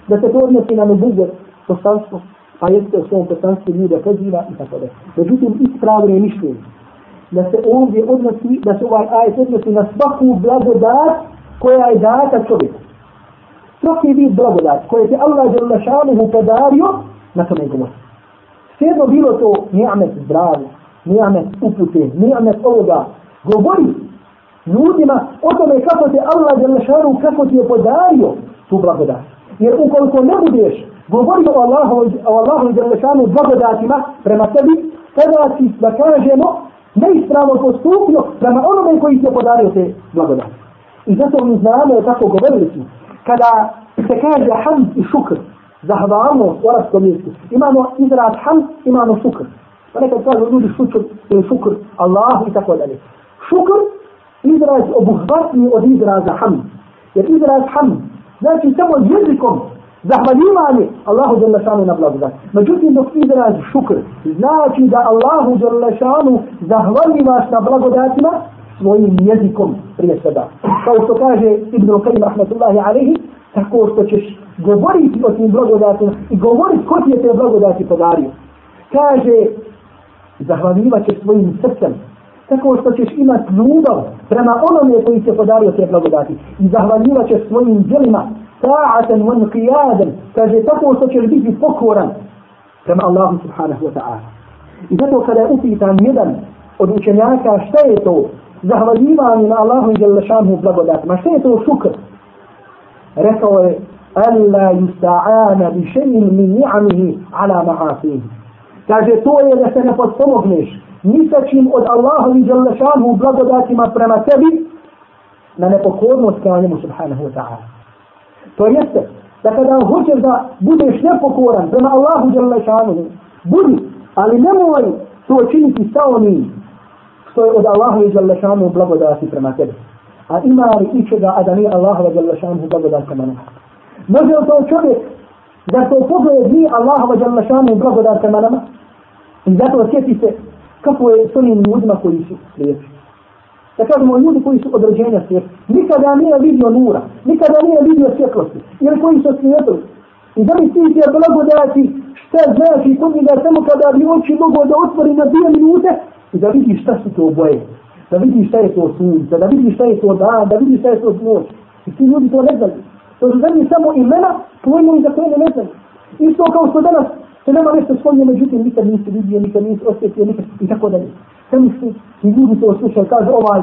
da se to odnosi na nubuge poslanstvo, pa jeste u svom poslanstvu ljude poziva i tako da. Međutim, ispravno je mišljenje da se ovdje odnosi, da se ovaj ajet odnosi na svaku blagodat koja je data čovjeku. Svaki vid blagodat koje ti Allah je lašanuhu podario, na tome govori. Sjedno bilo to nijamet zdravlja, nijamet upute, nijamet ovoga, govori ljudima o tome kako te Allah Đelešanu, kako ti je podario tu blagodat. Jer ukoliko ne budeš govori o Allahu, o Allahu Đelešanu blagodatima prema sebi, tada si da kažemo neispravno postupio prema onome koji ti je podario te blagodati. I zato mi znamo kako govorili smo, Kada se kaže hamd i šukr, zahvalnost u arabskom jeziku, imamo izraz hamd, imamo šukr. Pa nekad kažu ljudi šukr ili šukr Allah i tako dalje šukr izraz obuhvatni od izraza hamd. Jer izraz hamd znači samo jezikom zahvaljivanje Allahu Đalešanu na blagodat. Međutim, dok izraz šukr znači da Allahu Đalešanu zahvaljivaš na blagodatima svojim jezikom prije svega. Kao što kaže Ibn Qayyim rahmatullahi alaihi, tako što ćeš govoriti o tim blagodatima i govoriti ko ti je te blagodati podario. Kaže, zahvaljivat ćeš svojim srcem, tako što ćeš imat ljubav prema onome koji se podario te blagodati. I zahvaljivat ćeš svojim djelima ta'atan wa qiyadan kaže tako što ćeš biti pokoran prema Allahu subhanahu wa ta'ala. I zato kada je upitan jedan od učenjaka šta je to? Zahvaljivanje na Allahu i Đelešanu blagodatima. Šta je to šukr? Rekao je alla yusta'ana bi še'in min ni'amihi ala ma'asihi. Kaže to je da se ne potpomogneš ni sa čim od Allaha i Đalešanu blagodatima prema tebi na nepokornost kao njemu subhanahu wa ta'ala. To jeste, da kada hoćeš da budeš nepokoran prema Allahu Đalešanu, budi, ali nemoj to činiti sa onim što je od Allaha i Đalešanu blagodati prema tebi. A ima li ičega, a da nije Allahu i Đalešanu blagodati prema nama? Može li to čovjek da to pogled nije Allaha i Đalešanu blagodati prema nama? I zato osjeti se kako je s onim ljudima koji su slijepi. Da kažemo, ljudi koji su od rođenja slijepi, nikada nije vidio nura, nikada nije vidio svjetlosti, jer koji su slijepi. I da mi ti ti blagodati šta znači kod njega samo kada bi oči mogo da otvori na dvije minute i da vidi šta su to boje, da vidi šta je to sunce, da vidi šta je to dan, da vidi šta je to noć. I ti ljudi to ne znaju. To su zemlji samo imena, pojmovi za koje ne znaju. Isto kao što danas se nema nešto spomnje, međutim nikad nisi vidio, nikad nisi osjetio, nikad i tako dalje. Sve misli, ti ljudi to osjećaju, kaže ovaj,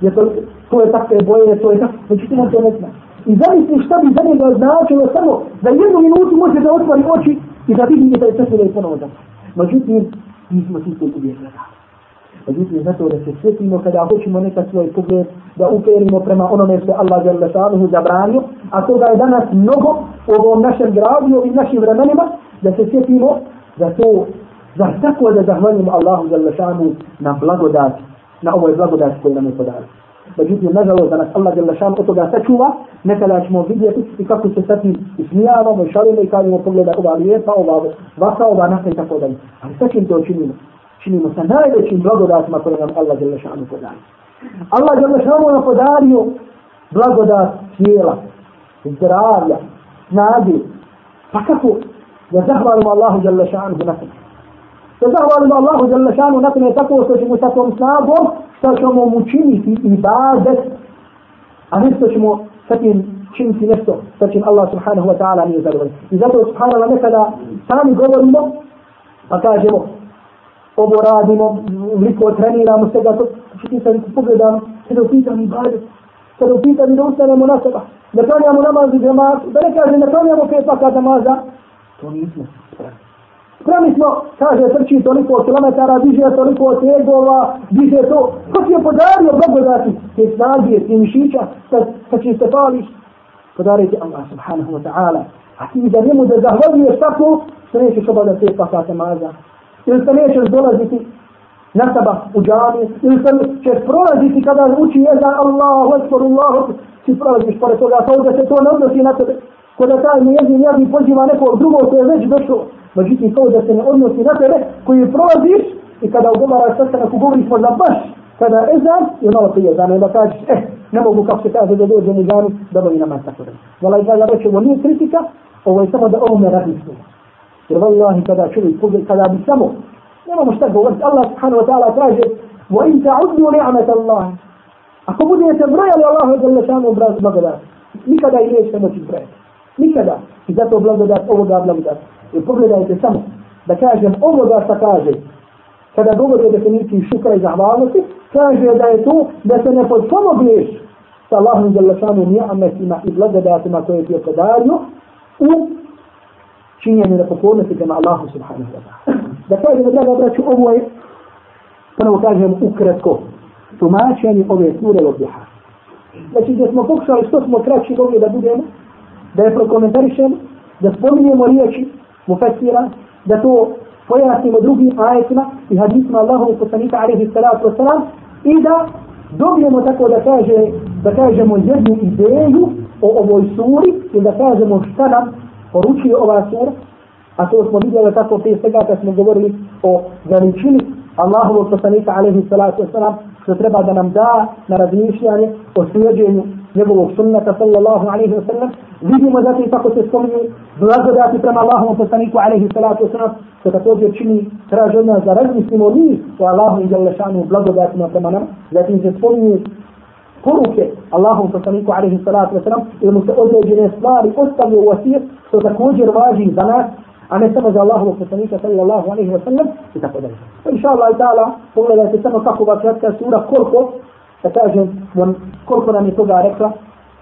je to, to je takve boje, to je tako, međutim on to ne zna. I zamisli šta bi za njega značilo samo za jednu minutu može da otvori oči i da vidi da je sve da je ponovo da. Međutim, nismo svi koji uvijek gledali. Međutim, zato da se sjetimo kada hoćemo nekad svoj pogled da uperimo prema onome što Allah je lešanuhu zabranio, a toga je danas mnogo u ovom našem gradu i našim vremenima, da se sjetimo da to, za tako da zahvalimo Allahu za lešanuhu na blagodat, na ovoj blagodat koju nam je podali. Međutim, nažalost, da nas Allah je lešan od toga sačuva, nekada ćemo vidjeti i kako se sad tim ismijavamo i šalimo i kažemo pogleda ova lijepa, ova vaka, ova nasa i tako dalje. Ali sa čim to činimo? činimo sa najvećim blagodatima koje nam Allah Đelešanu podali. Allah Đelešanu nam podario blagodat tijela, zdravlja, snage. Pa kako? وزهرهم الله جل شأنه نقم وزهرهم الله جل شأنه نقم يتقوى سجمو تقوى سنابو سجمو مجيني في إبادة أهل سجمو فتن شين في نفسه سجم الله سبحانه وتعالى من يزرغي إذا الله سبحانه وتعالى مثلا ثاني قبل مو فكاجمو ovo radimo, mliko treniramo, sve da to, što ti sad pogledam, kada upitam i bađe, kada upitam i da ustanemo na seba, da klanjamo namaz i džemaz, da ne kaže, da klanjamo pet vaka džemaza, to nismo spremni. Spremni smo, kaže, trči toliko kilometara, diže toliko tegova, diže to, ko ti je podario blagodati, te snage, te mišića, sa čim se pališ, podarite Allah subhanahu wa ta'ala, a ti da njemu da zahvaljuješ tako, što nećeš obavljati te pakate maza. ili se nećeš dolaziti na saba u džami, ili se ćeš prolaziti kada uči jezan Allahu Ekber, Allahu Ekber, ti prolaziš pored toga, kao da se to ne odnosi na tebe, ko da taj njezin javni poziva neko drugo koje je već došlo. Međutim, to da se ne odnosi na tebe koji prolaziš i kada ugovaraš sa sebe, ako govoriš možda baš kada je ezan, ono je malo prije zane, da kažeš, eh, ne mogu kako se kaže da dođe ni zanu, da bovi namaz tako da. Vala i zala reći, ovo nije kritika, ovo je samo da ovome razmišljamo. Jer vallahi kada čovjek pogled, kada bi samo, nemamo šta govoriti, Allah subhanahu wa ta'ala kaže, wa in ta'udnu ni'amet Allah. Ako budete brojali Allahu jalla šanu obraz nikada i neće moći brojati. Nikada. I zato blagodat ovoga blagodat. I pogledajte samo, da kažem ovoga šta kaže, kada govori o definiciji šukra i zahvalnosti, kaže da je to da se ne podpomogneš sa Allahom za lešanu ni'ametima i blagodatima koje ti je podario u činjenje da pokornosti prema Allahu subhanahu wa ta'ala. Da kažem, draga braću, ovo je, ponovo kažem, ukratko, tumačenje ove sure duha. Znači, da smo pokušali što smo kraći mogli da budemo, da je prokomentarišemo, da spominjemo riječi mufessira, da to pojasnimo drugim ajetima i hadisma Allahu poslanika alaihi salatu wasalam i da dobijemo tako da kaže da kažemo jednu ideju o ovoj suri i da kažemo šta nam poručuje ova sura, a to smo vidjeli tako prije svega kad smo govorili o veličini Allahovog poslanika alaihi salatu wasalam, što treba da nam da na razmišljanje o slijedženju njegovog sunnata sallallahu alaihi wa sallam. Vidimo zatim kako se spominju blagodati prema Allahovom poslaniku alaihi salatu wa sallam, što također čini traži od nas da razmislimo mi o Allahom i Đalešanu blagodatima prema nam. Zatim se spominju poruke Allahom poslaniku alaihi salatu wa sallam, ili mu se određene stvari ostavio u asir što također važi za nas a ne samo za Allahovog poslanika sallallahu alaihi wa sallam i tako dalje. Inša Allah i ta'ala pogledajte samo kako ova kratka sura koliko da kažem koliko nam je toga rekla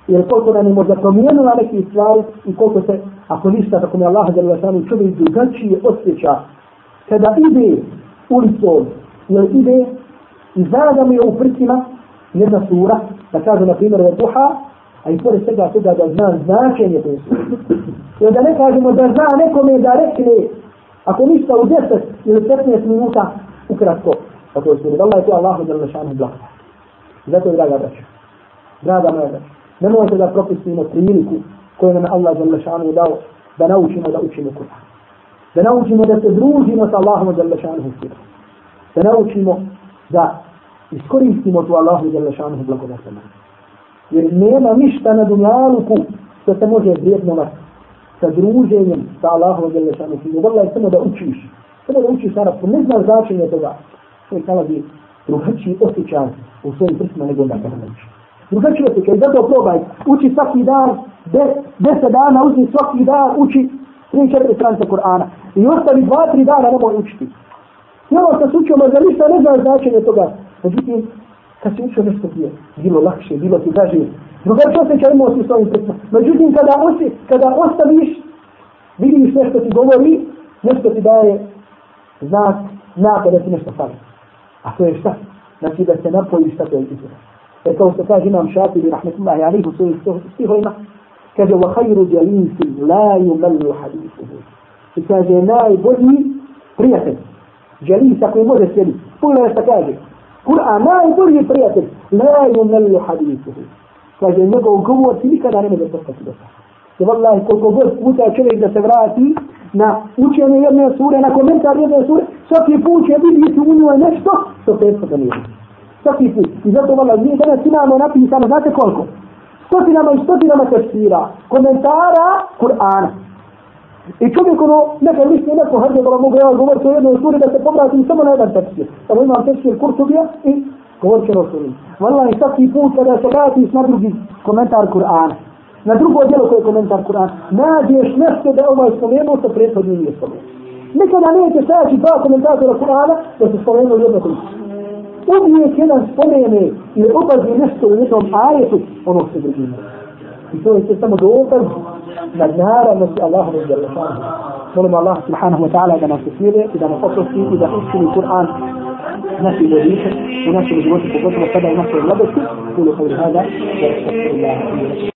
jer koliko nam je možda promijenila neke stvari i koliko se ako ništa tako mi Allah za lešanu čovjek drugačije osjeća kada ide ulicom jer ide i zada mu je u prsima jedna sura, da kaže na primjer od duha, a i pored svega toga da zna značenje te sura. Jer da ne kažemo da zna nekome da rekne, ako ništa u 10 ili 15 minuta, ukratko, pa tako je sura. Allah je to Allahu za lešanu blagodat. Zato, draga braća, draga moja braća, ne možete da propustimo priliku koju nam Allah Đalešanu dao, da naučimo da učimo Kur'an. Da naučimo da se družimo sa Allahom Đalešanu Da naučimo da iskoristimo tu Allahu Đalešanu lešanuhu blagodatom. Jer nema ništa na dunjaluku što se može vrijednovati sa druženjem sa Allahom Đalešanu lešanuhu. Vrlo je samo da učiš. Samo da učiš arabsku. Ne znaš značenje toga. Čovjek nalazi drugačiji osjećaj u svojim prsima nego onda kada neće. Drugačiji osjećaj. Zato probaj. Uči svaki dan deset dana uzmi svaki dan uči tri, četiri stranice Kur'ana. I ostavi dva, tri dana nemoj učiti. I ovo što se učio, možda ništa ne znaš značenje toga. Međutim, kad si učio nešto bio, bilo lakše, bilo ti draže. Drugačiji osjećaj imao si s ovim predstavom. Međutim, kada, osi, kada ostaviš, vidiš nešto ti govori, nešto ti daje znak, znak da ti nešto stavio. A to je šta? Znači da se napojiš šta to je izgleda. Jer kao što kaže imam šafi, rahmetullahi alihi, u svojih stihovima, kaže wa khayru jalisi la yumallu hadithuhu i kaže najbolji prijatelj jalisa koji može sjediti pogledaj šta kaže Kur'an najbolji prijatelj la yumallu hadithuhu kaže njegov govor ti nikada ne može postati do sada I vallahi koliko god puta čovjek da se vrati na učenje jedne sure, na komentar jedne sure, svaki put će vidjeti u njoj nešto što petko da nije. Svaki put. I zato vallahi mi danas imamo napisano, znate koliko? stotinama i stotinama tefsira, komentara Kur'ana. I čovjek ono, neka misli neko hrde da mogu ja govoriti o jednoj suri da se povratim samo na jedan tefsir. Samo imam tefsir Kurtubija i govorit ću ono o suri. Vallahi svaki put kada se vratiš na drugi komentar Kur'ana, na drugo djelo koje je komentar Kur'an, nađeš nešto da ovaj spomenuo sa prethodnim nije spomenuo. Nikada neće stajaći dva komentatora Kur'ana da se spomenuo jedno koji uvijek jedan spomene ili obazi nešto u jednom ajetu, ono se drugim. I to je sve samo dokaz na naravnosti Allahu i žele. Molim Allah subhanahu wa ta'ala da nas usmire i da nas oprosti i da učini Kur'an نفي الوظيفة ونفي الوظيفة životu, pogotovo نفي الوظيفة našoj mladosti. هذا kavri